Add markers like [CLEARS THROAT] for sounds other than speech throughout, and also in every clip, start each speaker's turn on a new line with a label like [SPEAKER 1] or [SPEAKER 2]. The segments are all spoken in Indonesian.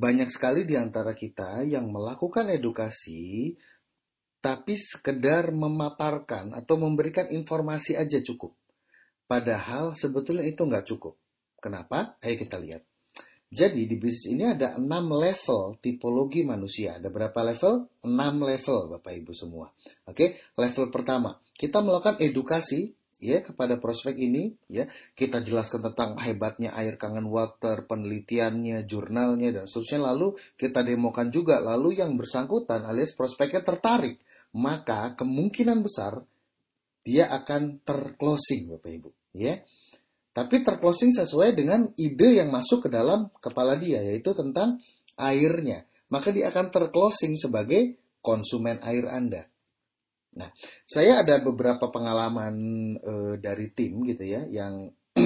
[SPEAKER 1] banyak sekali di antara kita yang melakukan edukasi tapi sekedar memaparkan atau memberikan informasi aja cukup. Padahal sebetulnya itu nggak cukup. Kenapa? Ayo kita lihat. Jadi di bisnis ini ada 6 level tipologi manusia. Ada berapa level? 6 level Bapak Ibu semua. Oke, level pertama, kita melakukan edukasi ya kepada prospek ini ya. Kita jelaskan tentang hebatnya air kangen water penelitiannya jurnalnya dan seterusnya. Lalu kita demokan juga. Lalu yang bersangkutan alias prospeknya tertarik. Maka kemungkinan besar dia akan terclosing Bapak Ibu ya. Tapi terclosing sesuai dengan ide yang masuk ke dalam kepala dia yaitu tentang airnya. Maka dia akan terclosing sebagai konsumen air Anda Nah, saya ada beberapa pengalaman e, dari tim gitu ya yang [CLEARS THROAT]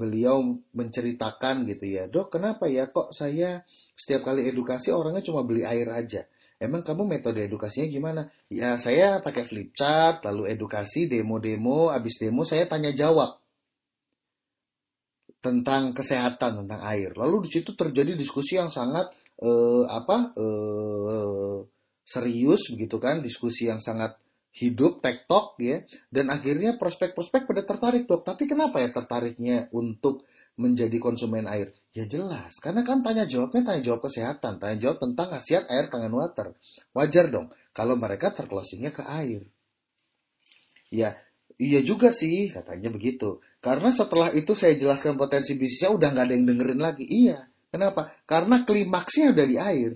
[SPEAKER 1] beliau menceritakan gitu ya, dok kenapa ya kok saya setiap kali edukasi orangnya cuma beli air aja. Emang kamu metode edukasinya gimana? Ya saya pakai flip chart, lalu edukasi, demo-demo, habis demo saya tanya jawab tentang kesehatan tentang air. Lalu di situ terjadi diskusi yang sangat eh, apa eh, serius begitu kan, diskusi yang sangat hidup, tektok ya, dan akhirnya prospek-prospek pada tertarik dok. Tapi kenapa ya tertariknya untuk menjadi konsumen air? Ya jelas, karena kan tanya jawabnya tanya jawab kesehatan, tanya jawab tentang khasiat air kangen water. Wajar dong kalau mereka terclosingnya ke air. Ya, iya juga sih katanya begitu. Karena setelah itu saya jelaskan potensi bisnisnya udah nggak ada yang dengerin lagi. Iya, kenapa? Karena klimaksnya udah di air.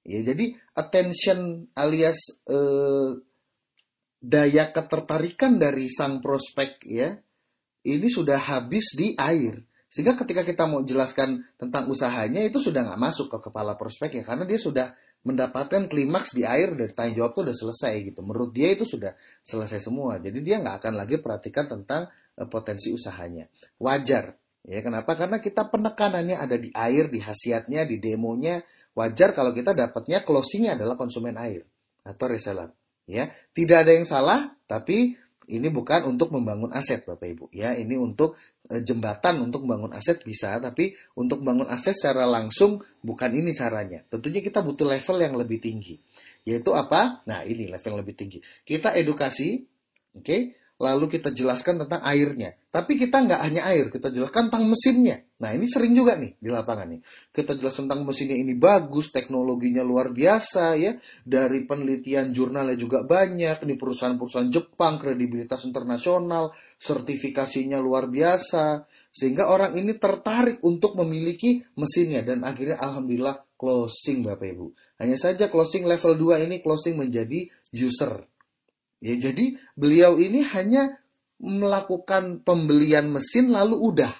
[SPEAKER 1] Ya, jadi attention alias eh, daya ketertarikan dari sang prospek ya ini sudah habis di air. Sehingga ketika kita mau jelaskan tentang usahanya itu sudah nggak masuk ke kepala prospek ya karena dia sudah mendapatkan klimaks di air dari tanya jawab itu udah selesai gitu. Menurut dia itu sudah selesai semua. Jadi dia nggak akan lagi perhatikan tentang uh, potensi usahanya. Wajar. Ya kenapa? Karena kita penekanannya ada di air, di khasiatnya, di demonya, Wajar kalau kita dapatnya closingnya adalah konsumen air atau reseller. Ya, tidak ada yang salah, tapi ini bukan untuk membangun aset Bapak Ibu ya. Ini untuk e, jembatan untuk membangun aset bisa, tapi untuk membangun aset secara langsung bukan ini caranya. Tentunya kita butuh level yang lebih tinggi. Yaitu apa? Nah, ini level yang lebih tinggi. Kita edukasi, oke? Okay? Lalu kita jelaskan tentang airnya. Tapi kita nggak hanya air, kita jelaskan tentang mesinnya. Nah ini sering juga nih di lapangan nih. Kita jelaskan tentang mesinnya ini bagus, teknologinya luar biasa ya. Dari penelitian jurnalnya juga banyak. Ini perusahaan-perusahaan Jepang, kredibilitas internasional, sertifikasinya luar biasa. Sehingga orang ini tertarik untuk memiliki mesinnya. Dan akhirnya Alhamdulillah closing Bapak Ibu. Hanya saja closing level 2 ini closing menjadi user Ya, jadi beliau ini hanya melakukan pembelian mesin lalu udah.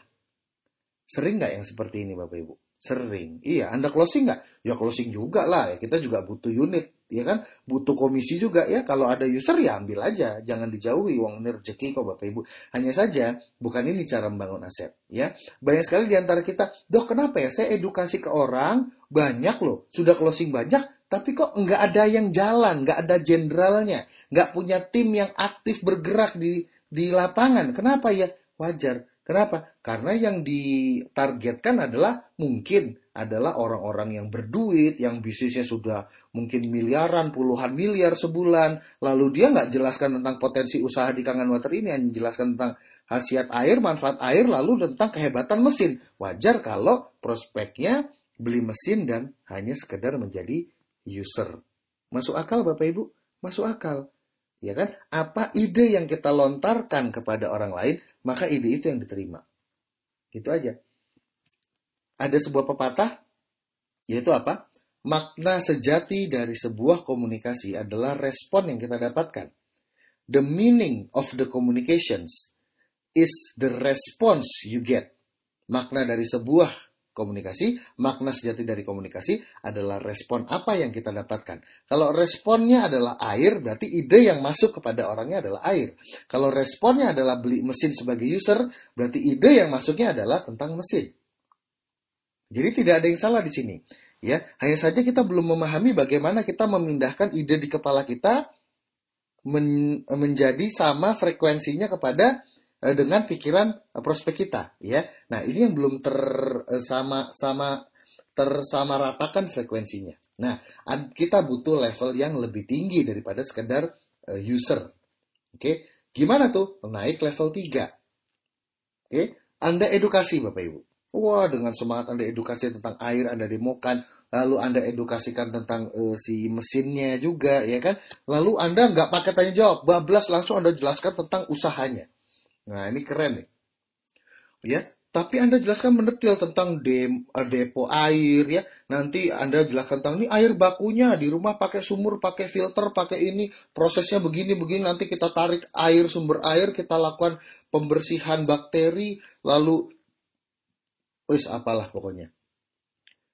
[SPEAKER 1] Sering nggak yang seperti ini Bapak Ibu? Sering. Iya, Anda closing nggak? Ya closing juga lah. Ya, kita juga butuh unit, ya kan? Butuh komisi juga ya. Kalau ada user ya ambil aja, jangan dijauhi. Uang ini rezeki kok Bapak Ibu. Hanya saja bukan ini cara membangun aset, ya. Banyak sekali di antara kita, dok kenapa ya saya edukasi ke orang banyak loh, sudah closing banyak, tapi kok nggak ada yang jalan, nggak ada jenderalnya, nggak punya tim yang aktif bergerak di di lapangan. Kenapa ya? Wajar. Kenapa? Karena yang ditargetkan adalah mungkin adalah orang-orang yang berduit, yang bisnisnya sudah mungkin miliaran, puluhan miliar sebulan. Lalu dia nggak jelaskan tentang potensi usaha di Kangen Water ini, hanya jelaskan tentang khasiat air, manfaat air, lalu tentang kehebatan mesin. Wajar kalau prospeknya beli mesin dan hanya sekedar menjadi user. Masuk akal Bapak Ibu? Masuk akal. Ya kan? Apa ide yang kita lontarkan kepada orang lain, maka ide itu yang diterima. Gitu aja. Ada sebuah pepatah, yaitu apa? Makna sejati dari sebuah komunikasi adalah respon yang kita dapatkan. The meaning of the communications is the response you get. Makna dari sebuah komunikasi, makna sejati dari komunikasi adalah respon apa yang kita dapatkan. Kalau responnya adalah air, berarti ide yang masuk kepada orangnya adalah air. Kalau responnya adalah beli mesin sebagai user, berarti ide yang masuknya adalah tentang mesin. Jadi tidak ada yang salah di sini. Ya, hanya saja kita belum memahami bagaimana kita memindahkan ide di kepala kita men menjadi sama frekuensinya kepada dengan pikiran eh, prospek kita ya. Nah, ini yang belum ter eh, sama sama tersamaratakan frekuensinya. Nah, kita butuh level yang lebih tinggi daripada sekedar user. Oke, gimana tuh? Naik level 3. Oke, Anda edukasi Bapak Ibu. Wah, dengan semangat Anda edukasi tentang air, Anda demokan, lalu Anda edukasikan tentang uh, si mesinnya juga, ya kan? Lalu Anda nggak pakai tanya jawab, bablas langsung Anda jelaskan tentang usahanya. Nah, ini keren nih. Ya, tapi Anda jelaskan mendetail tentang eh, depo air ya. Nanti Anda jelaskan tentang ini air bakunya di rumah pakai sumur, pakai filter, pakai ini, prosesnya begini begini nanti kita tarik air sumber air, kita lakukan pembersihan bakteri, lalu wis apalah pokoknya.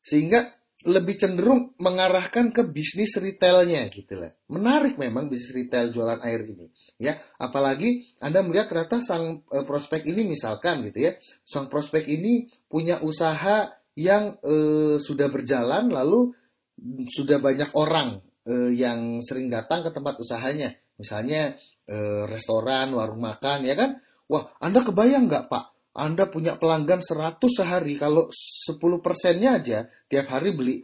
[SPEAKER 1] Sehingga lebih cenderung mengarahkan ke bisnis retailnya gitu lah. Menarik memang bisnis retail jualan air ini, ya. Apalagi Anda melihat ternyata sang e, prospek ini misalkan gitu ya, sang prospek ini punya usaha yang e, sudah berjalan lalu sudah banyak orang e, yang sering datang ke tempat usahanya, misalnya e, restoran, warung makan, ya kan? Wah, Anda kebayang nggak Pak? Anda punya pelanggan 100 sehari, kalau 10 persennya aja tiap hari beli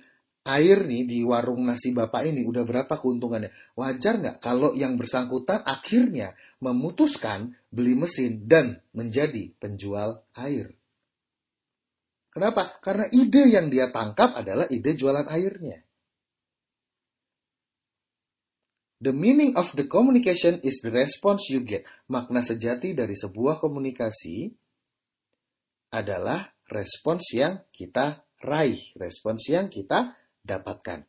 [SPEAKER 1] air nih di warung nasi bapak ini udah berapa keuntungannya? Wajar nggak kalau yang bersangkutan akhirnya memutuskan beli mesin dan menjadi penjual air? Kenapa? Karena ide yang dia tangkap adalah ide jualan airnya. The meaning of the communication is the response you get. Makna sejati dari sebuah komunikasi adalah respons yang kita raih, respons yang kita dapatkan.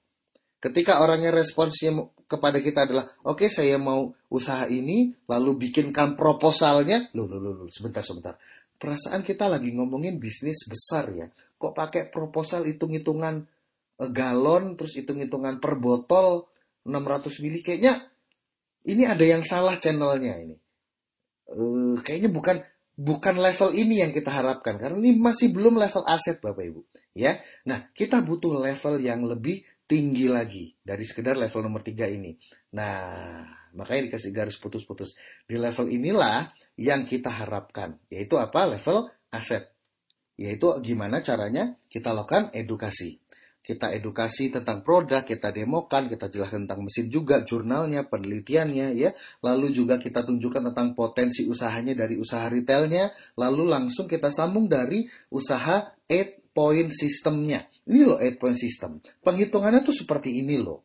[SPEAKER 1] Ketika orangnya responsnya kepada kita adalah, oke okay, saya mau usaha ini, lalu bikinkan proposalnya, loh, loh, loh, sebentar, sebentar. Perasaan kita lagi ngomongin bisnis besar ya. Kok pakai proposal hitung-hitungan eh, galon, terus hitung-hitungan per botol 600 mili. Kayaknya ini ada yang salah channelnya ini. Uh, kayaknya bukan bukan level ini yang kita harapkan karena ini masih belum level aset Bapak Ibu ya. Nah, kita butuh level yang lebih tinggi lagi dari sekedar level nomor tiga ini. Nah, makanya dikasih garis putus-putus. Di level inilah yang kita harapkan, yaitu apa? Level aset. Yaitu gimana caranya kita lakukan edukasi kita edukasi tentang produk, kita demokan, kita jelaskan tentang mesin juga, jurnalnya, penelitiannya, ya. Lalu juga kita tunjukkan tentang potensi usahanya dari usaha retailnya, lalu langsung kita sambung dari usaha 8 point systemnya. Ini loh 8 point system. Penghitungannya tuh seperti ini loh.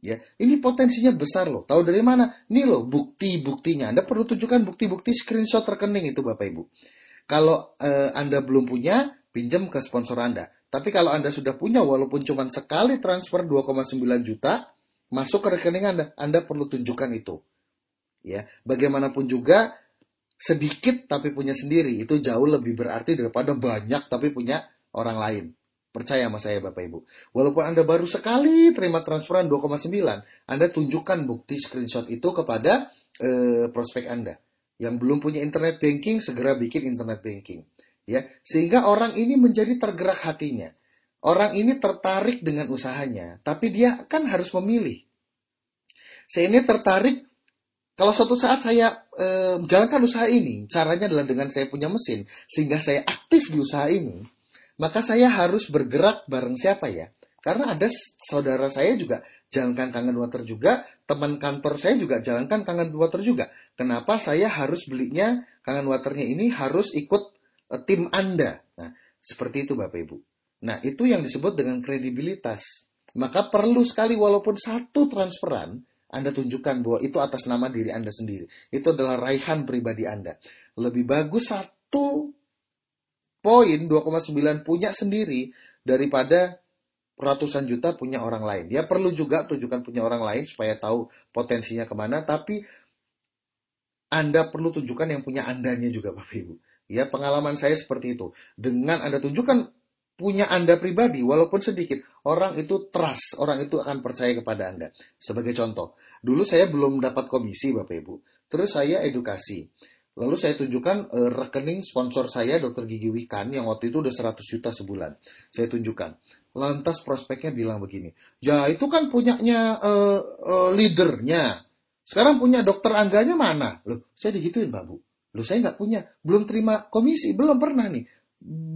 [SPEAKER 1] Ya, ini potensinya besar loh. Tahu dari mana? Ini loh bukti-buktinya. Anda perlu tunjukkan bukti-bukti screenshot rekening itu Bapak Ibu. Kalau eh, Anda belum punya, pinjam ke sponsor Anda. Tapi kalau Anda sudah punya walaupun cuma sekali transfer 2,9 juta masuk ke rekening Anda, Anda perlu tunjukkan itu. Ya, bagaimanapun juga sedikit tapi punya sendiri itu jauh lebih berarti daripada banyak tapi punya orang lain. Percaya sama saya Bapak Ibu. Walaupun Anda baru sekali terima transferan 2,9, Anda tunjukkan bukti screenshot itu kepada eh, prospek Anda. Yang belum punya internet banking, segera bikin internet banking ya sehingga orang ini menjadi tergerak hatinya. Orang ini tertarik dengan usahanya tapi dia kan harus memilih. Saya ini tertarik kalau suatu saat saya e, menjalankan usaha ini caranya adalah dengan saya punya mesin sehingga saya aktif di usaha ini maka saya harus bergerak bareng siapa ya? Karena ada saudara saya juga jalankan kangen water juga, teman kantor saya juga jalankan kangen water juga. Kenapa saya harus belinya kangen waternya ini harus ikut tim Anda. Nah, seperti itu Bapak Ibu. Nah, itu yang disebut dengan kredibilitas. Maka perlu sekali walaupun satu transferan, Anda tunjukkan bahwa itu atas nama diri Anda sendiri. Itu adalah raihan pribadi Anda. Lebih bagus satu poin 2,9 punya sendiri daripada ratusan juta punya orang lain. Dia perlu juga tunjukkan punya orang lain supaya tahu potensinya ke mana, tapi Anda perlu tunjukkan yang punya Andanya juga Bapak Ibu. Ya, pengalaman saya seperti itu. Dengan Anda tunjukkan punya Anda pribadi, walaupun sedikit, orang itu trust, orang itu akan percaya kepada Anda. Sebagai contoh, dulu saya belum dapat komisi, Bapak Ibu. Terus saya edukasi. Lalu saya tunjukkan uh, rekening sponsor saya, Dr. Gigi Wikan, yang waktu itu udah 100 juta sebulan. Saya tunjukkan. Lantas prospeknya bilang begini, ya itu kan punyanya uh, uh, leadernya. Sekarang punya dokter Angganya mana? Loh, saya digituin, Pak Bu. Lu saya nggak punya, belum terima komisi, belum pernah nih.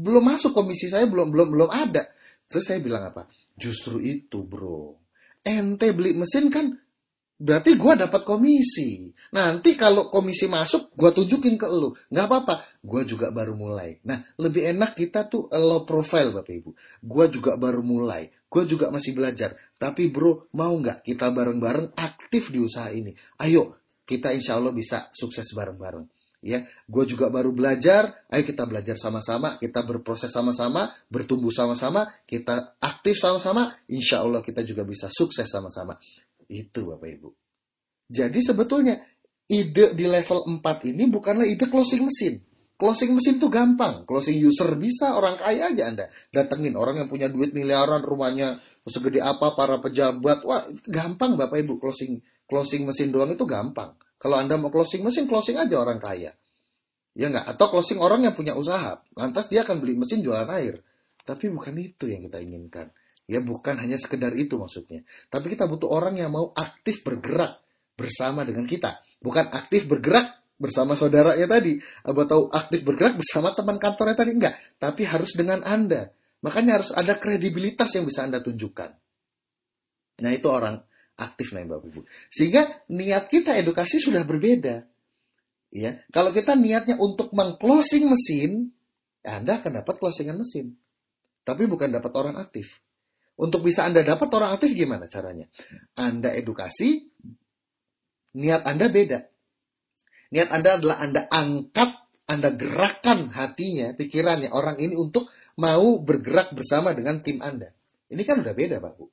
[SPEAKER 1] Belum masuk komisi saya belum belum belum ada. Terus saya bilang apa? Justru itu bro. Ente beli mesin kan berarti gue dapat komisi. Nanti kalau komisi masuk, gue tunjukin ke lu. Nggak apa-apa, gue juga baru mulai. Nah, lebih enak kita tuh low profile Bapak Ibu. Gue juga baru mulai. Gue juga masih belajar. Tapi bro, mau nggak kita bareng-bareng aktif di usaha ini? Ayo, kita insya Allah bisa sukses bareng-bareng. Ya, gue juga baru belajar. Ayo kita belajar sama-sama, kita berproses sama-sama, bertumbuh sama-sama, kita aktif sama-sama. Insya Allah kita juga bisa sukses sama-sama. Itu Bapak Ibu. Jadi sebetulnya ide di level 4 ini bukanlah ide closing mesin. Closing mesin tuh gampang. Closing user bisa, orang kaya aja Anda. Datengin orang yang punya duit miliaran, rumahnya segede apa, para pejabat. Wah, gampang Bapak Ibu closing closing mesin doang itu gampang. Kalau Anda mau closing mesin, closing aja orang kaya. Ya nggak? Atau closing orang yang punya usaha. Lantas dia akan beli mesin jualan air. Tapi bukan itu yang kita inginkan. Ya bukan hanya sekedar itu maksudnya. Tapi kita butuh orang yang mau aktif bergerak bersama dengan kita. Bukan aktif bergerak bersama saudaranya tadi. Atau aktif bergerak bersama teman kantornya tadi. Enggak. Tapi harus dengan Anda. Makanya harus ada kredibilitas yang bisa Anda tunjukkan. Nah itu orang aktif nih Bapak Ibu. Sehingga niat kita edukasi sudah berbeda. Ya, kalau kita niatnya untuk mengclosing mesin, Anda akan dapat closingan mesin. Tapi bukan dapat orang aktif. Untuk bisa Anda dapat orang aktif gimana caranya? Anda edukasi, niat Anda beda. Niat Anda adalah Anda angkat, Anda gerakan hatinya, pikirannya orang ini untuk mau bergerak bersama dengan tim Anda. Ini kan udah beda, Pak Bu.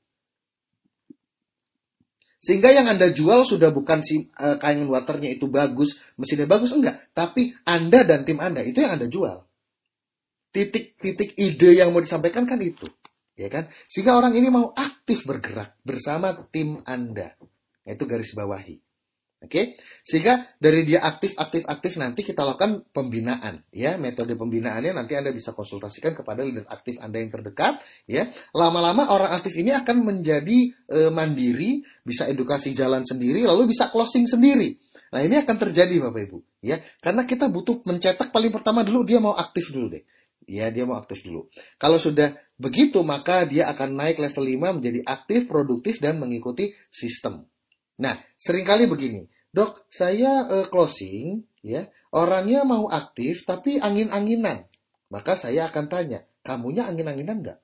[SPEAKER 1] Sehingga yang Anda jual sudah bukan si uh, kain waternya itu bagus, mesinnya bagus, enggak. Tapi Anda dan tim Anda, itu yang Anda jual. Titik-titik ide yang mau disampaikan kan itu ya kan? Sehingga orang ini mau aktif bergerak bersama tim Anda. Itu garis bawahi. Oke, okay? sehingga dari dia aktif, aktif, aktif nanti kita lakukan pembinaan, ya metode pembinaannya nanti anda bisa konsultasikan kepada leader aktif anda yang terdekat, ya lama-lama orang aktif ini akan menjadi e, mandiri, bisa edukasi jalan sendiri, lalu bisa closing sendiri. Nah ini akan terjadi bapak ibu, ya karena kita butuh mencetak paling pertama dulu dia mau aktif dulu deh, ya dia mau aktif dulu. Kalau sudah begitu maka dia akan naik level 5 menjadi aktif, produktif dan mengikuti sistem. Nah, sering kali begini, dok, saya uh, closing, ya, orangnya mau aktif tapi angin-anginan. Maka saya akan tanya, kamunya angin-anginan nggak?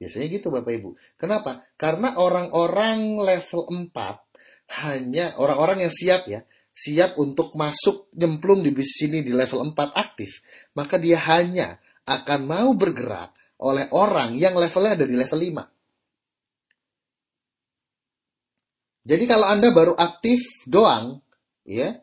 [SPEAKER 1] Biasanya gitu Bapak Ibu. Kenapa? Karena orang-orang level 4 hanya orang-orang yang siap ya, siap untuk masuk nyemplung di bisnis ini di level 4 aktif, maka dia hanya akan mau bergerak oleh orang yang levelnya ada di level 5. Jadi kalau Anda baru aktif doang, ya,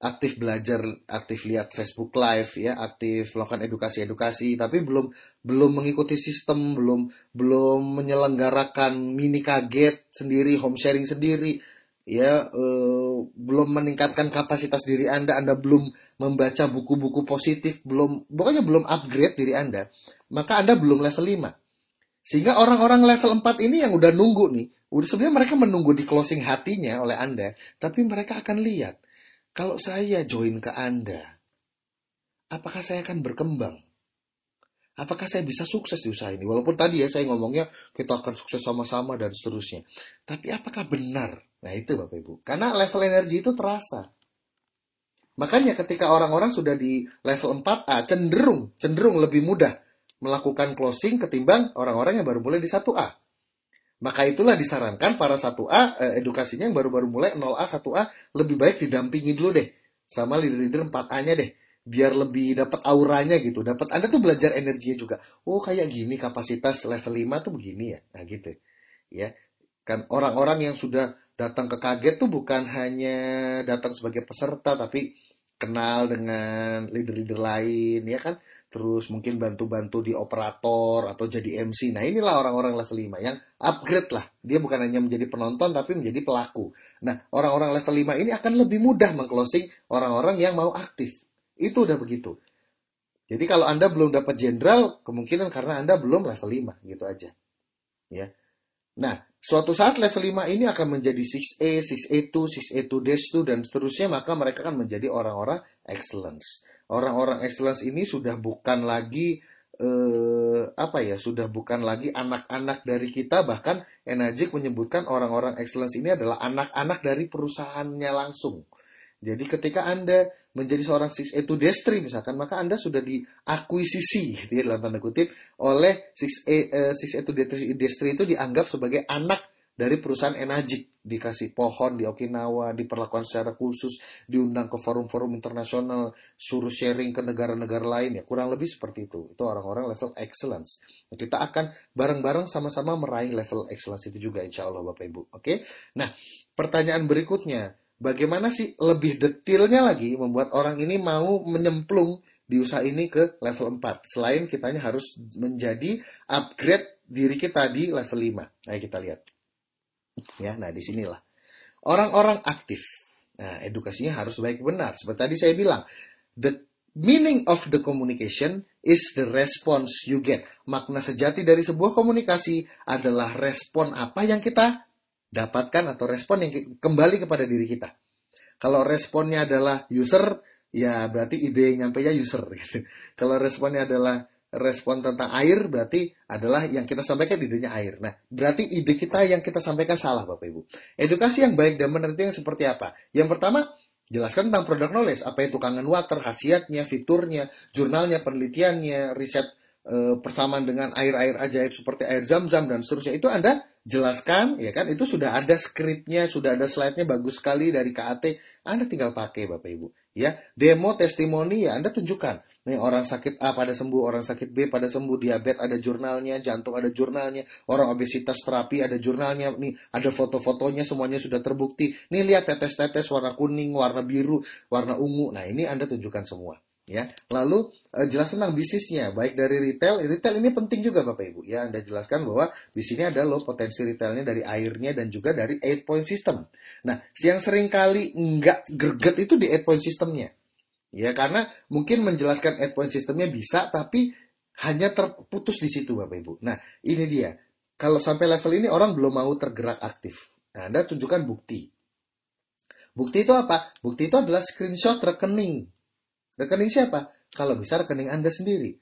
[SPEAKER 1] aktif belajar, aktif lihat Facebook Live, ya, aktif melakukan edukasi-edukasi, tapi belum belum mengikuti sistem, belum belum menyelenggarakan mini kaget sendiri, home sharing sendiri, ya eh, belum meningkatkan kapasitas diri Anda, Anda belum membaca buku-buku positif, belum pokoknya belum upgrade diri Anda, maka Anda belum level 5. Sehingga orang-orang level 4 ini yang udah nunggu nih, udah sebenarnya mereka menunggu di closing hatinya oleh Anda, tapi mereka akan lihat kalau saya join ke Anda, apakah saya akan berkembang? Apakah saya bisa sukses di usaha ini? Walaupun tadi ya saya ngomongnya kita akan sukses sama-sama dan seterusnya. Tapi apakah benar Nah itu Bapak Ibu. Karena level energi itu terasa. Makanya ketika orang-orang sudah di level 4A cenderung cenderung lebih mudah melakukan closing ketimbang orang-orang yang baru mulai di 1A. Maka itulah disarankan para 1A eh, edukasinya yang baru-baru mulai 0A 1A lebih baik didampingi dulu deh sama leader-leader 4A-nya deh biar lebih dapat auranya gitu. Dapat Anda tuh belajar energinya juga. Oh, kayak gini kapasitas level 5 tuh begini ya. Nah, gitu. Ya. Kan orang-orang yang sudah datang ke kaget tuh bukan hanya datang sebagai peserta tapi kenal dengan leader-leader lain ya kan terus mungkin bantu-bantu di operator atau jadi MC. Nah, inilah orang-orang level 5 yang upgrade lah. Dia bukan hanya menjadi penonton tapi menjadi pelaku. Nah, orang-orang level 5 ini akan lebih mudah mengclosing orang-orang yang mau aktif. Itu udah begitu. Jadi kalau Anda belum dapat jenderal, kemungkinan karena Anda belum level 5 gitu aja. Ya. Nah, Suatu saat level 5 ini akan menjadi 6A, 6A2, 6A2 dash 2 dan seterusnya maka mereka akan menjadi orang-orang excellence. Orang-orang excellence ini sudah bukan lagi eh, apa ya sudah bukan lagi anak-anak dari kita bahkan Enagic menyebutkan orang-orang excellence ini adalah anak-anak dari perusahaannya langsung. Jadi ketika Anda menjadi seorang 6A2 Destri misalkan, maka Anda sudah diakuisisi gitu ya, dalam tanda kutip oleh 6A, uh, 6A2 Destri itu dianggap sebagai anak dari perusahaan Enagic dikasih pohon di Okinawa, diperlakukan secara khusus, diundang ke forum-forum internasional, suruh sharing ke negara-negara lain ya kurang lebih seperti itu. Itu orang-orang level excellence. Nah, kita akan bareng-bareng sama-sama meraih level excellence itu juga insya Allah Bapak Ibu. Oke, nah pertanyaan berikutnya, bagaimana sih lebih detailnya lagi membuat orang ini mau menyemplung di usaha ini ke level 4 selain kitanya harus menjadi upgrade diri kita di level 5. Ayo kita lihat. Ya, nah di sinilah orang-orang aktif. Nah, edukasinya harus baik benar. Seperti tadi saya bilang, the meaning of the communication is the response you get. Makna sejati dari sebuah komunikasi adalah respon apa yang kita dapatkan atau respon yang kembali kepada diri kita. Kalau responnya adalah user, ya berarti ide yang nyampe ya user. Gitu. [LAUGHS] Kalau responnya adalah respon tentang air berarti adalah yang kita sampaikan idenya air. Nah, berarti ide kita yang kita sampaikan salah Bapak Ibu. Edukasi yang baik dan benar itu yang seperti apa? Yang pertama, jelaskan tentang produk knowledge, apa itu kangen water, khasiatnya, fiturnya, jurnalnya, penelitiannya, riset e, persamaan dengan air-air ajaib seperti air zam-zam dan seterusnya. Itu Anda jelaskan, ya kan? Itu sudah ada skripnya, sudah ada slide-nya bagus sekali dari KAT. Anda tinggal pakai Bapak Ibu. Ya, demo testimoni ya Anda tunjukkan Nih orang sakit A pada sembuh, orang sakit B pada sembuh, diabetes ada jurnalnya, jantung ada jurnalnya, orang obesitas terapi ada jurnalnya, nih ada foto-fotonya semuanya sudah terbukti. Nih lihat tetes-tetes warna kuning, warna biru, warna ungu. Nah ini Anda tunjukkan semua. Ya, lalu eh, jelas tentang bisnisnya, baik dari retail, retail ini penting juga Bapak Ibu. Ya, Anda jelaskan bahwa di sini ada loh potensi retailnya dari airnya dan juga dari eight point system. Nah, yang sering kali nggak greget itu di eight point systemnya. Ya, karena mungkin menjelaskan endpoint sistemnya bisa, tapi hanya terputus di situ Bapak Ibu. Nah, ini dia. Kalau sampai level ini orang belum mau tergerak aktif. Nah, Anda tunjukkan bukti. Bukti itu apa? Bukti itu adalah screenshot rekening. Rekening siapa? Kalau bisa rekening Anda sendiri.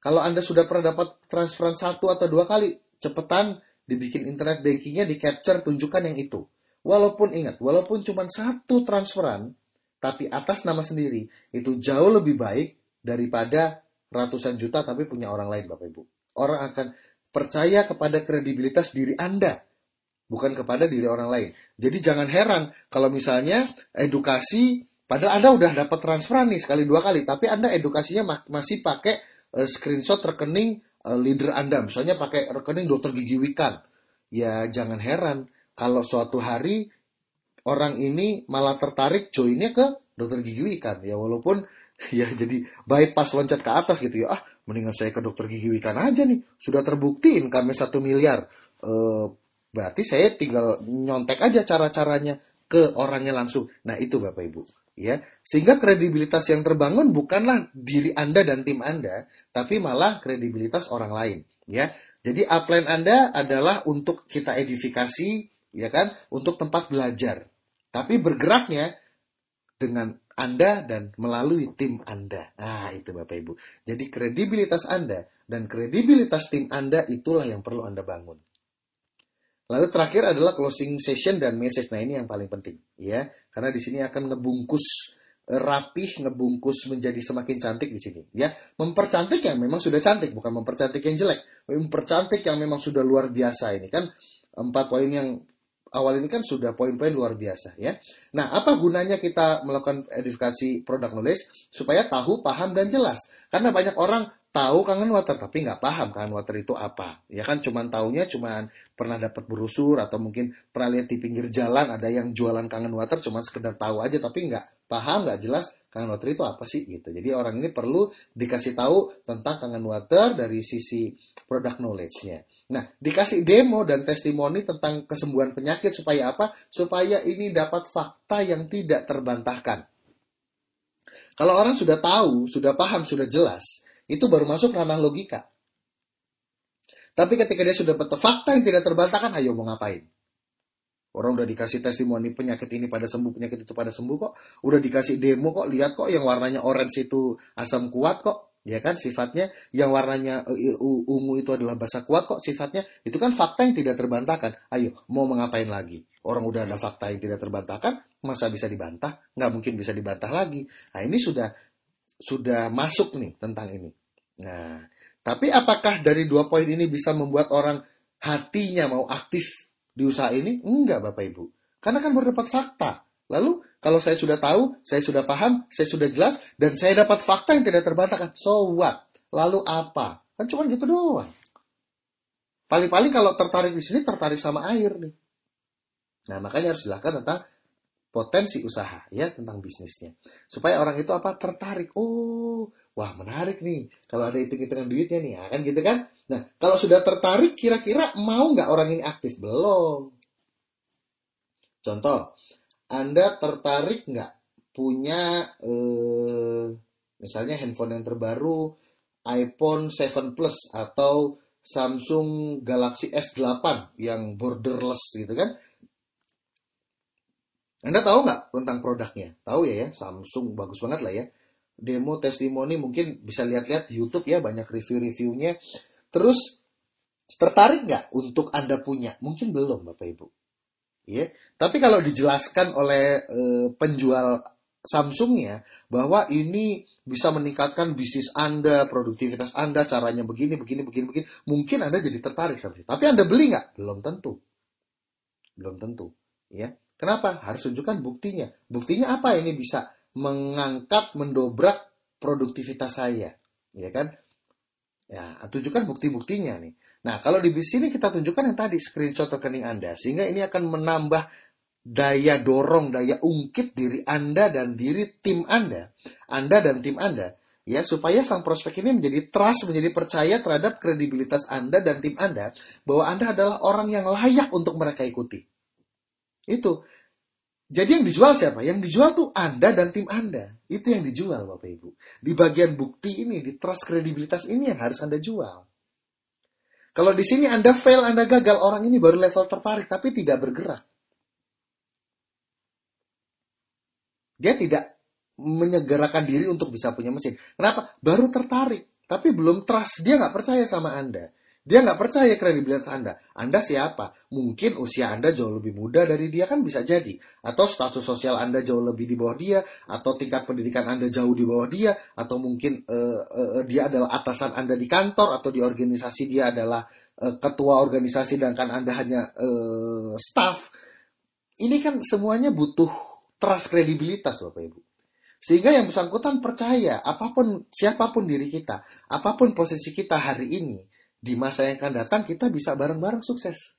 [SPEAKER 1] Kalau Anda sudah pernah dapat transferan satu atau dua kali, cepetan dibikin internet bankingnya, di capture, tunjukkan yang itu. Walaupun ingat, walaupun cuma satu transferan, tapi atas nama sendiri itu jauh lebih baik daripada ratusan juta tapi punya orang lain Bapak Ibu. Orang akan percaya kepada kredibilitas diri Anda bukan kepada diri orang lain. Jadi jangan heran kalau misalnya edukasi padahal Anda udah dapat transferan nih sekali dua kali tapi Anda edukasinya masih pakai uh, screenshot rekening uh, leader Anda. Misalnya pakai rekening dokter gigi Wikan. Ya jangan heran kalau suatu hari orang ini malah tertarik joinnya ke dokter gigi Wikan. Ya walaupun [LAUGHS] ya jadi bypass loncat ke atas gitu ya. Ah mendingan saya ke dokter gigi Wikan aja nih. Sudah terbukti income satu miliar. E, berarti saya tinggal nyontek aja cara-caranya ke orangnya langsung. Nah itu bapak ibu ya sehingga kredibilitas yang terbangun bukanlah diri anda dan tim anda tapi malah kredibilitas orang lain ya jadi upline anda adalah untuk kita edifikasi ya kan untuk tempat belajar tapi bergeraknya dengan Anda dan melalui tim Anda. Nah, itu Bapak Ibu. Jadi kredibilitas Anda dan kredibilitas tim Anda itulah yang perlu Anda bangun. Lalu terakhir adalah closing session dan message. Nah, ini yang paling penting, ya. Karena di sini akan ngebungkus eh, rapih, ngebungkus menjadi semakin cantik di sini, ya. Mempercantik yang memang sudah cantik, bukan mempercantik yang jelek. Mempercantik yang memang sudah luar biasa ini kan empat poin yang awal ini kan sudah poin-poin luar biasa ya. Nah, apa gunanya kita melakukan edifikasi produk knowledge supaya tahu, paham dan jelas? Karena banyak orang tahu kangen water tapi nggak paham kangen water itu apa. Ya kan cuman taunya cuman pernah dapat brosur atau mungkin pernah lihat di pinggir jalan ada yang jualan kangen water cuman sekedar tahu aja tapi nggak paham, nggak jelas kangen water itu apa sih gitu. Jadi orang ini perlu dikasih tahu tentang kangen water dari sisi produk knowledge-nya. Nah, dikasih demo dan testimoni tentang kesembuhan penyakit supaya apa? Supaya ini dapat fakta yang tidak terbantahkan. Kalau orang sudah tahu, sudah paham, sudah jelas, itu baru masuk ranah logika. Tapi ketika dia sudah dapat fakta yang tidak terbantahkan, ayo mau ngapain? Orang udah dikasih testimoni penyakit ini pada sembuh, penyakit itu pada sembuh kok. Udah dikasih demo kok, lihat kok yang warnanya orange itu asam kuat kok. Ya kan sifatnya yang warnanya eh, ungu itu adalah bahasa kuat kok sifatnya itu kan fakta yang tidak terbantahkan. Ayo mau mengapain lagi? Orang udah ada fakta yang tidak terbantahkan masa bisa dibantah? Nggak mungkin bisa dibantah lagi. Nah ini sudah sudah masuk nih tentang ini. Nah tapi apakah dari dua poin ini bisa membuat orang hatinya mau aktif di usaha ini? Enggak bapak ibu. Karena kan baru dapat fakta. Lalu kalau saya sudah tahu, saya sudah paham, saya sudah jelas, dan saya dapat fakta yang tidak terbantahkan. So what? Lalu apa? Kan cuma gitu doang. Paling-paling kalau tertarik di sini, tertarik sama air nih. Nah, makanya harus dilakukan tentang potensi usaha, ya, tentang bisnisnya. Supaya orang itu apa? Tertarik. Oh, wah menarik nih. Kalau ada hitung-hitungan duitnya nih, ya, kan gitu kan? Nah, kalau sudah tertarik, kira-kira mau nggak orang ini aktif? Belum. Contoh, anda tertarik nggak punya eh, misalnya handphone yang terbaru iPhone 7 Plus atau Samsung Galaxy S8 yang borderless gitu kan? Anda tahu nggak tentang produknya? Tahu ya ya, Samsung bagus banget lah ya. Demo testimoni mungkin bisa lihat-lihat di YouTube ya, banyak review-reviewnya. Terus tertarik nggak untuk Anda punya? Mungkin belum Bapak Ibu ya. Tapi kalau dijelaskan oleh e, penjual Samsungnya bahwa ini bisa meningkatkan bisnis Anda, produktivitas Anda, caranya begini, begini, begini, begini, mungkin Anda jadi tertarik sama. Tapi Anda beli nggak? Belum tentu. Belum tentu. Ya. Kenapa? Harus tunjukkan buktinya. Buktinya apa ini bisa mengangkat, mendobrak produktivitas saya. Ya kan? Ya, tunjukkan bukti-buktinya nih. Nah, kalau di sini kita tunjukkan yang tadi screenshot rekening Anda, sehingga ini akan menambah daya dorong, daya ungkit diri Anda dan diri tim Anda, Anda dan tim Anda, ya supaya sang prospek ini menjadi trust, menjadi percaya terhadap kredibilitas Anda dan tim Anda bahwa Anda adalah orang yang layak untuk mereka ikuti. Itu. Jadi yang dijual siapa? Yang dijual tuh Anda dan tim Anda. Itu yang dijual Bapak Ibu. Di bagian bukti ini, di trust kredibilitas ini yang harus Anda jual. Kalau di sini Anda fail, Anda gagal, orang ini baru level tertarik tapi tidak bergerak. Dia tidak menyegerakan diri untuk bisa punya mesin. Kenapa? Baru tertarik, tapi belum trust. Dia nggak percaya sama Anda. Dia nggak percaya kredibilitas Anda. Anda siapa? Mungkin usia Anda jauh lebih muda dari dia kan bisa jadi. Atau status sosial Anda jauh lebih di bawah dia. Atau tingkat pendidikan Anda jauh di bawah dia. Atau mungkin uh, uh, dia adalah atasan Anda di kantor. Atau di organisasi dia adalah uh, ketua organisasi dan kan Anda hanya uh, staff. Ini kan semuanya butuh trust kredibilitas Bapak Ibu. Sehingga yang bersangkutan percaya apa pun siapa pun diri kita, apa pun posisi kita hari ini, di masa yang akan datang kita bisa bareng-bareng sukses.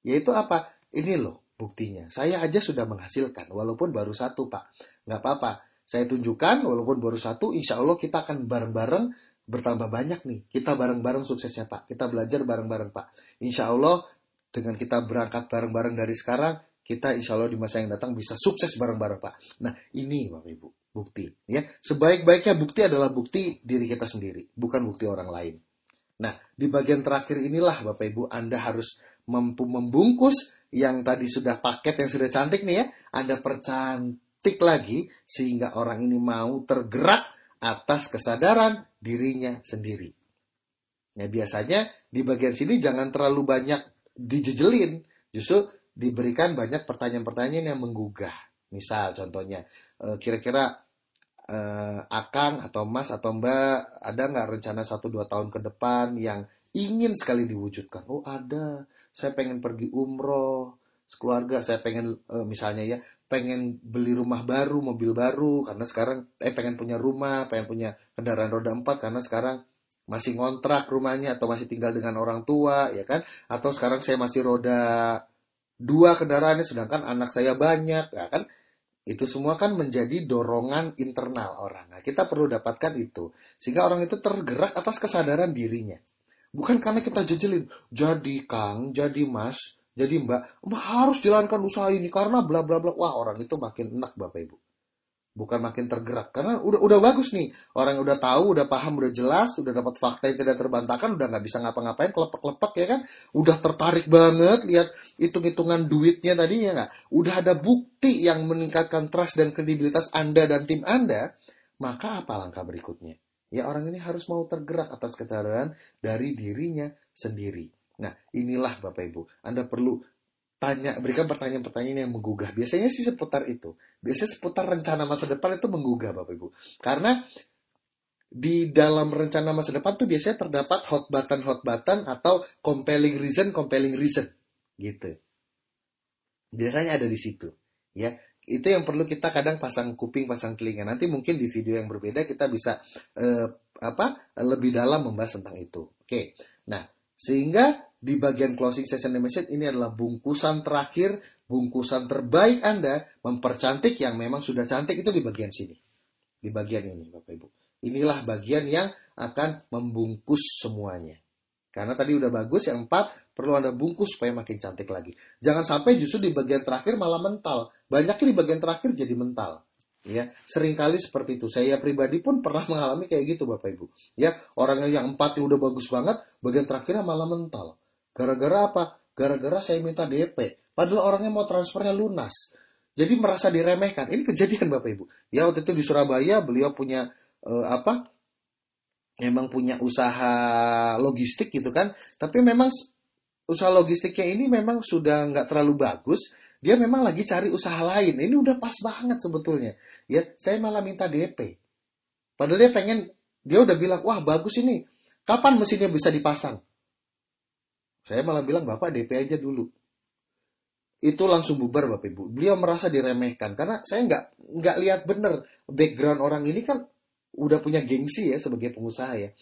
[SPEAKER 1] Yaitu apa? Ini loh buktinya. Saya aja sudah menghasilkan, walaupun baru satu pak. Nggak apa-apa. Saya tunjukkan, walaupun baru satu, insya Allah kita akan bareng-bareng bertambah banyak nih. Kita bareng-bareng suksesnya pak. Kita belajar bareng-bareng pak. Insya Allah dengan kita berangkat bareng-bareng dari sekarang, kita insya Allah di masa yang datang bisa sukses bareng-bareng pak. Nah ini bapak ibu bukti ya. Sebaik-baiknya bukti adalah bukti diri kita sendiri, bukan bukti orang lain. Nah, di bagian terakhir inilah Bapak Ibu Anda harus mampu membungkus yang tadi sudah paket yang sudah cantik nih ya. Anda percantik lagi sehingga orang ini mau tergerak atas kesadaran dirinya sendiri. Nah, biasanya di bagian sini jangan terlalu banyak dijejelin, justru diberikan banyak pertanyaan-pertanyaan yang menggugah. Misal contohnya, eh, kira-kira uh, Akang atau Mas atau Mbak ada nggak rencana satu dua tahun ke depan yang ingin sekali diwujudkan? Oh ada, saya pengen pergi umroh sekeluarga, saya pengen uh, misalnya ya pengen beli rumah baru, mobil baru karena sekarang eh pengen punya rumah, pengen punya kendaraan roda empat karena sekarang masih ngontrak rumahnya atau masih tinggal dengan orang tua ya kan? Atau sekarang saya masih roda dua kendaraannya sedangkan anak saya banyak ya kan itu semua kan menjadi dorongan internal orang. Nah, kita perlu dapatkan itu. Sehingga orang itu tergerak atas kesadaran dirinya. Bukan karena kita jejelin, jadi Kang, jadi Mas, jadi Mbak, harus jalankan usaha ini karena bla bla bla. Wah, orang itu makin enak Bapak Ibu bukan makin tergerak. Karena udah udah bagus nih. Orang udah tahu udah paham udah jelas udah dapat fakta yang tidak terbantahkan udah nggak bisa ngapa-ngapain kelepek-lepek ya kan? Udah tertarik banget lihat hitung-hitungan duitnya tadi ya nggak? Udah ada bukti yang meningkatkan trust dan kredibilitas anda dan tim anda maka apa langkah berikutnya? Ya orang ini harus mau tergerak atas kesadaran dari dirinya sendiri. Nah, inilah Bapak Ibu. Anda perlu tanya, berikan pertanyaan-pertanyaan yang menggugah. Biasanya sih seputar itu. Biasanya seputar rencana masa depan itu menggugah Bapak Ibu. Karena di dalam rencana masa depan tuh biasanya terdapat hot button hot button atau compelling reason compelling reason gitu biasanya ada di situ ya itu yang perlu kita kadang pasang kuping pasang telinga nanti mungkin di video yang berbeda kita bisa eh, apa lebih dalam membahas tentang itu oke nah sehingga di bagian closing session message ini adalah bungkusan terakhir bungkusan terbaik Anda mempercantik yang memang sudah cantik itu di bagian sini di bagian ini Bapak Ibu Inilah bagian yang akan membungkus semuanya. Karena tadi udah bagus, yang empat perlu Anda bungkus supaya makin cantik lagi. Jangan sampai justru di bagian terakhir malah mental. Banyaknya di bagian terakhir jadi mental. Ya, sering kali seperti itu. Saya pribadi pun pernah mengalami kayak gitu, Bapak Ibu. Ya, orang yang empat udah bagus banget, bagian terakhirnya malah mental. Gara-gara apa? Gara-gara saya minta DP. Padahal orangnya mau transfernya lunas. Jadi merasa diremehkan. Ini kejadian Bapak Ibu. Ya waktu itu di Surabaya beliau punya uh, apa memang punya usaha logistik gitu kan tapi memang usaha logistiknya ini memang sudah nggak terlalu bagus dia memang lagi cari usaha lain. Ini udah pas banget sebetulnya. Ya saya malah minta DP padahal dia pengen dia udah bilang wah bagus ini. Kapan mesinnya bisa dipasang? Saya malah bilang bapak DP aja dulu. Itu langsung bubar bapak ibu. Beliau merasa diremehkan. Karena saya nggak nggak lihat bener background orang ini kan udah punya gengsi ya sebagai pengusaha ya.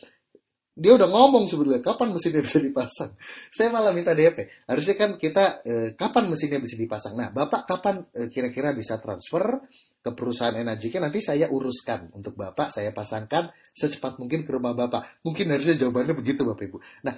[SPEAKER 1] Dia udah ngomong sebetulnya kapan mesinnya [LAUGHS] bisa dipasang. Saya malah minta DP. Harusnya kan kita eh, kapan mesinnya bisa dipasang. Nah, Bapak kapan eh, kira-kira bisa transfer ke perusahaan energi nanti saya uruskan untuk Bapak saya pasangkan secepat mungkin ke rumah Bapak. Mungkin harusnya jawabannya begitu Bapak Ibu. Nah,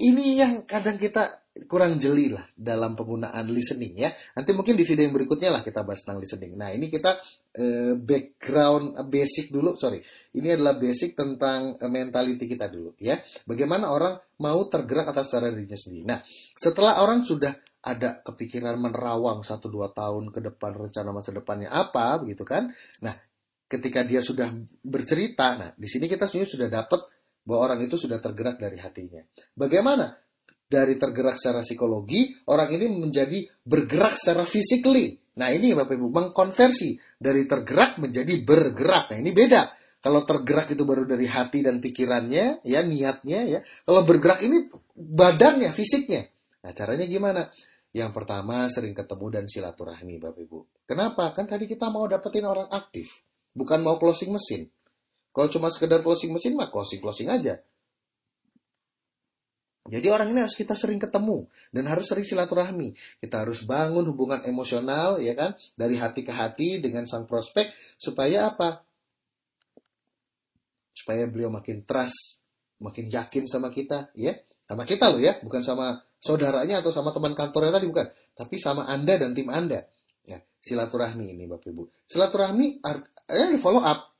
[SPEAKER 1] ini yang kadang kita kurang jeli lah dalam penggunaan listening ya. Nanti mungkin di video yang berikutnya lah kita bahas tentang listening. Nah ini kita uh, background uh, basic dulu, sorry. Ini adalah basic tentang uh, mentality kita dulu ya. Bagaimana orang mau tergerak atas cara dirinya sendiri. Nah setelah orang sudah ada kepikiran menerawang satu dua tahun ke depan rencana masa depannya apa begitu kan. Nah ketika dia sudah bercerita, nah di sini kita sebenarnya sudah dapat bahwa orang itu sudah tergerak dari hatinya. Bagaimana? Dari tergerak secara psikologi, orang ini menjadi bergerak secara physically. Nah ini Bapak Ibu, mengkonversi dari tergerak menjadi bergerak. Nah ini beda. Kalau tergerak itu baru dari hati dan pikirannya, ya niatnya ya. Kalau bergerak ini badannya, fisiknya. Nah caranya gimana? Yang pertama sering ketemu dan silaturahmi Bapak Ibu. Kenapa? Kan tadi kita mau dapetin orang aktif. Bukan mau closing mesin. Kalau cuma sekedar closing mesin mah closing-closing aja. Jadi orang ini harus kita sering ketemu dan harus sering silaturahmi. Kita harus bangun hubungan emosional ya kan dari hati ke hati dengan sang prospek supaya apa? Supaya beliau makin trust, makin yakin sama kita ya. Sama kita loh ya, bukan sama saudaranya atau sama teman kantornya tadi bukan, tapi sama Anda dan tim Anda. Ya, silaturahmi ini Bapak Ibu. Silaturahmi ya follow up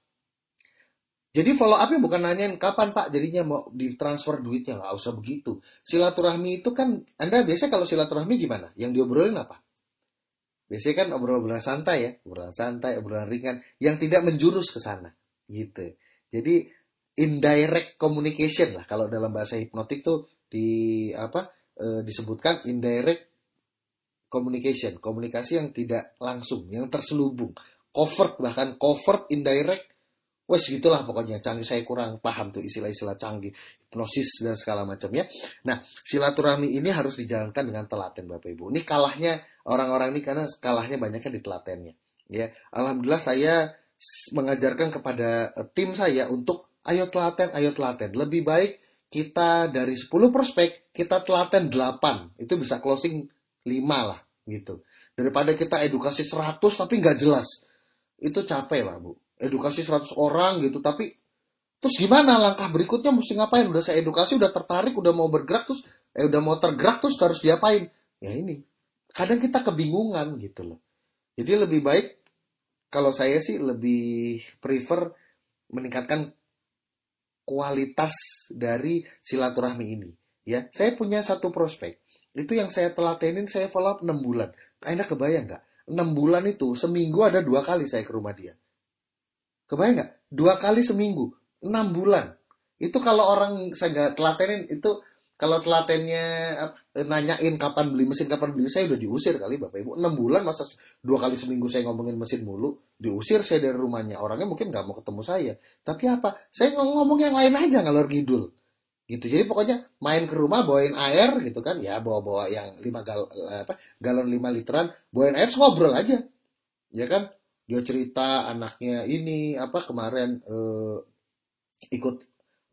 [SPEAKER 1] jadi follow up-nya bukan nanyain kapan Pak jadinya mau ditransfer duitnya, nggak usah begitu. Silaturahmi itu kan, Anda biasa kalau silaturahmi gimana? Yang diobrolin apa? Biasanya kan obrolan-obrolan santai ya, obrolan santai, obrolan ringan, yang tidak menjurus ke sana, gitu. Jadi indirect communication lah, kalau dalam bahasa hipnotik tuh di apa e, disebutkan indirect communication, komunikasi yang tidak langsung, yang terselubung, covert bahkan covert indirect Wes gitulah pokoknya canggih saya kurang paham tuh istilah-istilah canggih hipnosis dan segala macam ya. Nah silaturahmi ini harus dijalankan dengan telaten Bapak Ibu. Ini kalahnya orang-orang ini karena kalahnya banyaknya di telatennya. Ya, alhamdulillah saya mengajarkan kepada eh, tim saya untuk ayo telaten, ayo telaten. Lebih baik kita dari 10 prospek kita telaten 8 itu bisa closing 5 lah gitu. Daripada kita edukasi 100 tapi nggak jelas. Itu capek lah Bu edukasi 100 orang gitu tapi terus gimana? Langkah berikutnya mesti ngapain? Udah saya edukasi udah tertarik udah mau bergerak terus eh udah mau tergerak terus harus diapain? Ya ini kadang kita kebingungan gitu loh. Jadi lebih baik kalau saya sih lebih prefer meningkatkan kualitas dari silaturahmi ini ya. Saya punya satu prospek itu yang saya telatenin saya follow up 6 bulan. Anda kebayang nggak? 6 bulan itu seminggu ada dua kali saya ke rumah dia Kebayang nggak? Dua kali seminggu. 6 bulan. Itu kalau orang saya nggak telatenin itu kalau telatennya nanyain kapan beli mesin, kapan beli saya udah diusir kali Bapak Ibu. 6 bulan masa dua kali seminggu saya ngomongin mesin mulu, diusir saya dari rumahnya. Orangnya mungkin nggak mau ketemu saya. Tapi apa? Saya ngomong yang lain aja ngalor ngidul. Gitu. Jadi pokoknya main ke rumah bawain air gitu kan. Ya bawa-bawa yang 5 gal apa galon 5 literan, bawain air ngobrol aja. Ya kan? Dia cerita anaknya ini apa kemarin eh, ikut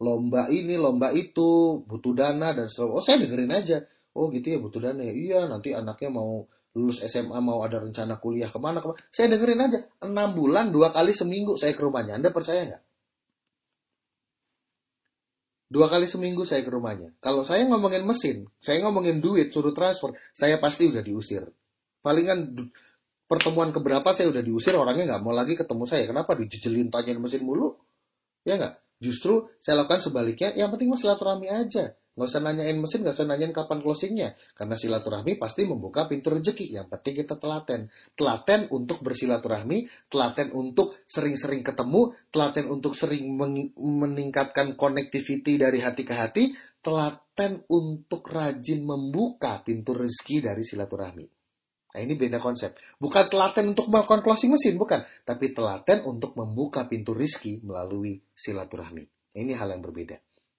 [SPEAKER 1] lomba ini, lomba itu, butuh dana dan seterusnya. Oh, saya dengerin aja. Oh, gitu ya butuh dana ya. Iya, nanti anaknya mau lulus SMA mau ada rencana kuliah ke mana ke mana. Saya dengerin aja. Enam bulan dua kali seminggu saya ke rumahnya. Anda percaya nggak? Dua kali seminggu saya ke rumahnya. Kalau saya ngomongin mesin, saya ngomongin duit, suruh transfer, saya pasti udah diusir. Palingan pertemuan keberapa saya udah diusir, orangnya nggak mau lagi ketemu saya. Kenapa dijejelin tanyain mesin mulu? Ya nggak? Justru saya lakukan sebaliknya, yang penting mas silaturahmi aja. Nggak usah nanyain mesin, nggak usah nanyain kapan closingnya. Karena silaturahmi pasti membuka pintu rezeki. Yang penting kita telaten. Telaten untuk bersilaturahmi, telaten untuk sering-sering ketemu, telaten untuk sering meningkatkan connectivity dari hati ke hati, telaten untuk rajin membuka pintu rezeki dari silaturahmi. Nah ini beda konsep. Bukan telaten untuk melakukan closing mesin, bukan. Tapi telaten untuk membuka pintu rizki melalui silaturahmi. Ini hal yang berbeda.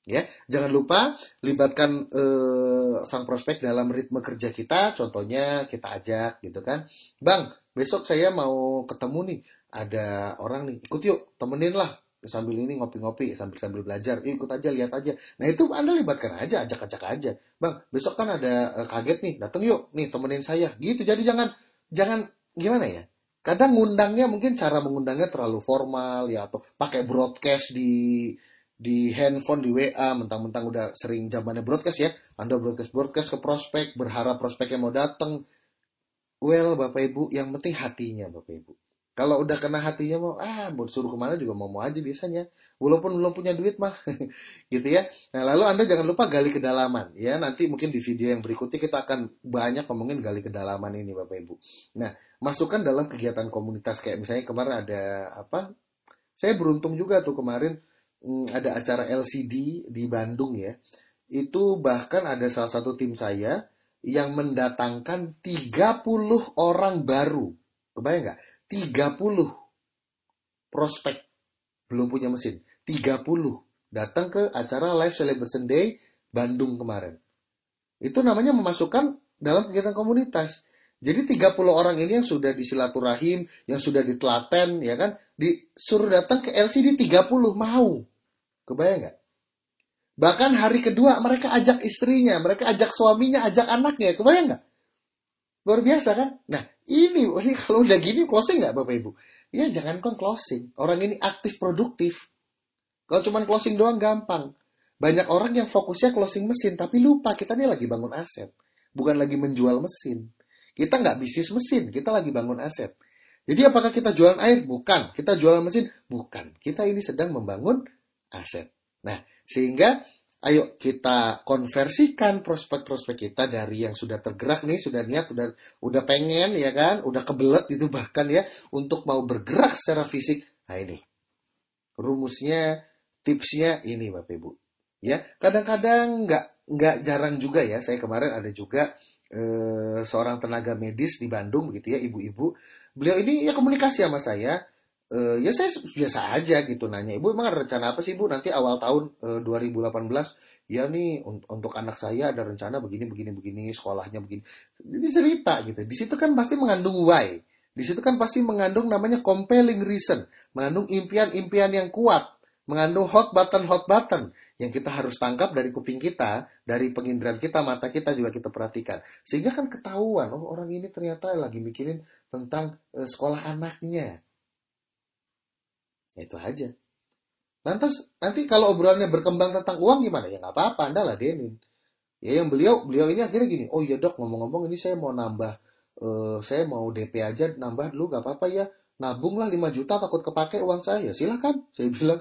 [SPEAKER 1] Ya, jangan lupa libatkan eh, sang prospek dalam ritme kerja kita. Contohnya kita ajak gitu kan, bang besok saya mau ketemu nih ada orang nih ikut yuk temenin lah sambil ini ngopi-ngopi sambil sambil belajar. Ikut aja lihat aja. Nah itu anda libatkan aja ajak-ajak aja. Bang besok kan ada uh, kaget nih datang yuk. Nih temenin saya. Gitu jadi jangan jangan gimana ya? Kadang ngundangnya mungkin cara mengundangnya terlalu formal ya atau pakai broadcast di di handphone di WA mentang-mentang udah sering zamannya broadcast ya. Anda broadcast broadcast ke prospek berharap prospeknya mau datang well bapak ibu yang penting hatinya bapak ibu kalau udah kena hatinya mau ah mau ke mana juga mau mau aja biasanya. Walaupun belum punya duit mah, [LAUGHS] gitu ya. Nah lalu anda jangan lupa gali kedalaman ya. Nanti mungkin di video yang berikutnya kita akan banyak ngomongin gali kedalaman ini bapak ibu. Nah masukkan dalam kegiatan komunitas kayak misalnya kemarin ada apa? Saya beruntung juga tuh kemarin hmm, ada acara LCD di Bandung ya. Itu bahkan ada salah satu tim saya yang mendatangkan 30 orang baru. Kebayang nggak? 30 prospek belum punya mesin. 30 datang ke acara Live Celebration Day Bandung kemarin. Itu namanya memasukkan dalam kegiatan komunitas. Jadi 30 orang ini yang sudah disilaturahim, yang sudah ditelaten, ya kan, disuruh datang ke LCD 30 mau. Kebayang nggak? Bahkan hari kedua mereka ajak istrinya, mereka ajak suaminya, ajak anaknya. Kebayang nggak? Luar biasa kan? Nah, ini, [LAUGHS] ini kalau udah gini closing nggak Bapak Ibu? Ya jangan kon closing. Orang ini aktif produktif. Kalau cuma closing doang gampang. Banyak orang yang fokusnya closing mesin, tapi lupa kita ini lagi bangun aset. Bukan lagi menjual mesin. Kita nggak bisnis mesin, kita lagi bangun aset. Jadi apakah kita jualan air? Bukan. Kita jualan mesin? Bukan. Kita ini sedang membangun aset. Nah, sehingga ayo kita konversikan prospek-prospek kita dari yang sudah tergerak nih, sudah niat, sudah udah pengen ya kan, udah kebelet itu bahkan ya untuk mau bergerak secara fisik. Nah ini rumusnya, tipsnya ini Bapak Ibu. Ya, kadang-kadang nggak nggak jarang juga ya. Saya kemarin ada juga eh, seorang tenaga medis di Bandung begitu ya, ibu-ibu. Beliau ini ya komunikasi sama saya uh, ya saya biasa aja gitu nanya ibu emang ada rencana apa sih ibu nanti awal tahun uh, 2018 ya nih untuk anak saya ada rencana begini begini begini sekolahnya begini. Ini cerita gitu. Di situ kan pasti mengandung why. Di situ kan pasti mengandung namanya compelling reason. Mengandung impian-impian yang kuat. Mengandung hot button hot button. Yang kita harus tangkap dari kuping kita, dari penginderaan kita, mata kita juga kita perhatikan. Sehingga kan ketahuan, oh orang ini ternyata lagi mikirin tentang uh, sekolah anaknya Ya, itu aja. Lantas nanti kalau obrolannya berkembang tentang uang gimana? Ya nggak apa-apa, Anda lah Denin. Ya yang beliau beliau ini akhirnya gini, oh iya dok ngomong-ngomong ini saya mau nambah, uh, saya mau DP aja nambah dulu nggak apa-apa ya, nabung lah 5 juta takut kepake uang saya, ya silakan. Saya bilang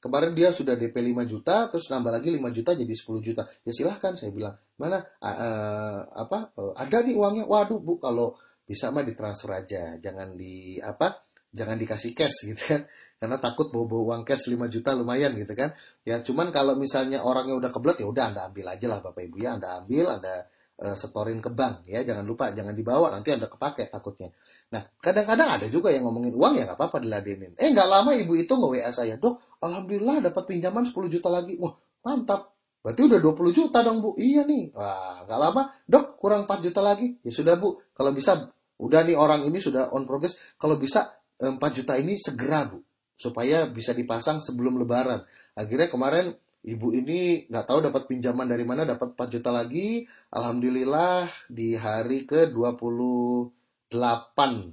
[SPEAKER 1] kemarin dia sudah DP 5 juta, terus nambah lagi 5 juta jadi 10 juta, ya silahkan saya bilang mana uh, apa uh, ada nih uangnya, waduh bu kalau bisa mah ditransfer aja, jangan di apa jangan dikasih cash gitu kan karena takut bawa-bawa uang cash 5 juta lumayan gitu kan ya cuman kalau misalnya orangnya udah kebelet ya udah anda ambil aja lah bapak ibu ya anda ambil anda uh, setorin ke bank ya jangan lupa jangan dibawa nanti anda kepake takutnya nah kadang-kadang ada juga yang ngomongin uang ya nggak apa-apa diladenin eh nggak lama ibu itu nge WA saya dok alhamdulillah dapat pinjaman 10 juta lagi wah mantap Berarti udah 20 juta dong bu. Iya nih. Wah, nggak lama. Dok, kurang 4 juta lagi. Ya sudah bu. Kalau bisa, udah nih orang ini sudah on progress. Kalau bisa 4 eh, juta ini segera bu. Supaya bisa dipasang sebelum lebaran. Akhirnya kemarin ibu ini nggak tahu dapat pinjaman dari mana. Dapat 4 juta lagi. Alhamdulillah di hari ke 28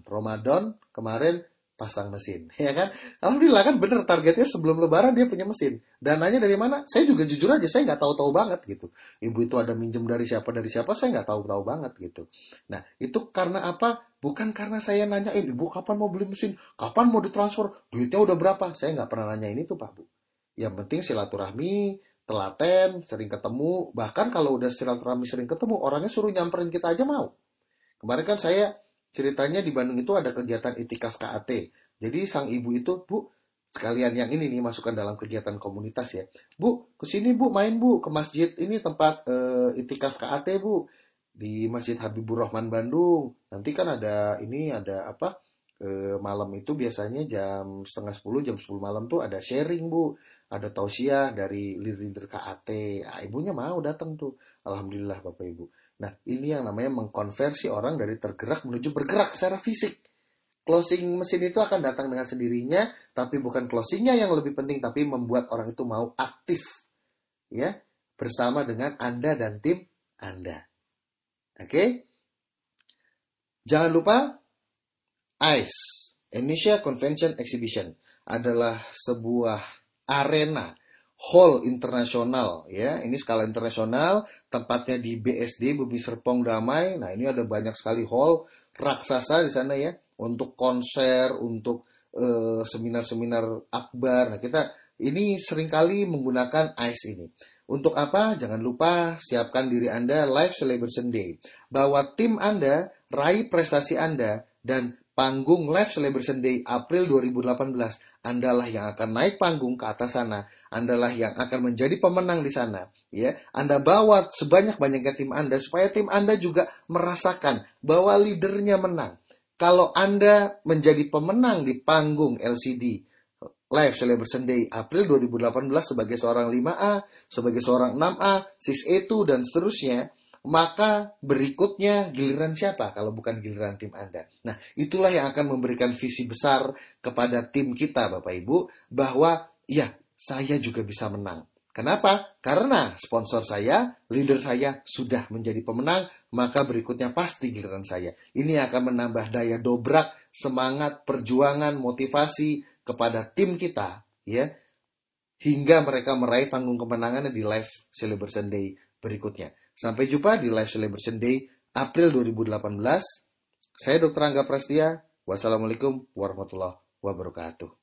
[SPEAKER 1] Ramadan kemarin pasang mesin, [LAUGHS] ya kan? Alhamdulillah kan bener targetnya sebelum lebaran dia punya mesin. Dananya dari mana? Saya juga jujur aja, saya nggak tahu-tahu banget gitu. Ibu itu ada minjem dari siapa dari siapa, saya nggak tahu-tahu banget gitu. Nah itu karena apa? Bukan karena saya nanyain, ibu kapan mau beli mesin, kapan mau ditransfer, duitnya udah berapa? Saya nggak pernah nanya ini tuh pak bu. Yang penting silaturahmi, telaten, sering ketemu. Bahkan kalau udah silaturahmi sering ketemu, orangnya suruh nyamperin kita aja mau. Kemarin kan saya ceritanya di Bandung itu ada kegiatan itikaf KAT. Jadi sang ibu itu, Bu, sekalian yang ini nih masukkan dalam kegiatan komunitas ya. Bu, ke sini Bu, main Bu ke masjid ini tempat uh, itikaf KAT Bu di Masjid Habibur Rahman Bandung. Nanti kan ada ini ada apa? E, malam itu biasanya jam setengah sepuluh jam sepuluh malam tuh ada sharing bu ada tausiah dari leader KAT nah, ibunya mau datang tuh alhamdulillah bapak ibu Nah, ini yang namanya mengkonversi orang dari tergerak menuju bergerak secara fisik. Closing mesin itu akan datang dengan sendirinya, tapi bukan closingnya yang lebih penting, tapi membuat orang itu mau aktif. Ya, bersama dengan Anda dan tim Anda. Oke? Okay? Jangan lupa, ICE, Indonesia Convention Exhibition, adalah sebuah arena hall internasional ya ini skala internasional tempatnya di BSD Bumi Serpong Damai nah ini ada banyak sekali hall raksasa di sana ya untuk konser untuk seminar seminar-seminar akbar nah kita ini sering kali menggunakan ICE ini untuk apa? Jangan lupa siapkan diri Anda live celebration day. Bawa tim Anda, raih prestasi Anda, dan panggung live celebration day April 2018 Andalah yang akan naik panggung ke atas sana. Andalah yang akan menjadi pemenang di sana. Ya, Anda bawa sebanyak-banyaknya tim Anda supaya tim Anda juga merasakan bahwa leadernya menang. Kalau Anda menjadi pemenang di panggung LCD Live Celebration Day April 2018 sebagai seorang 5A, sebagai seorang 6A, 6A2 dan seterusnya, maka berikutnya giliran siapa kalau bukan giliran tim Anda. Nah, itulah yang akan memberikan visi besar kepada tim kita Bapak Ibu bahwa ya, saya juga bisa menang. Kenapa? Karena sponsor saya, leader saya sudah menjadi pemenang, maka berikutnya pasti giliran saya. Ini akan menambah daya dobrak, semangat, perjuangan, motivasi kepada tim kita, ya, hingga mereka meraih panggung kemenangan di live celebration day berikutnya. Sampai jumpa di live celebration day April 2018. Saya Dr. Angga Prastia. Wassalamualaikum warahmatullahi wabarakatuh.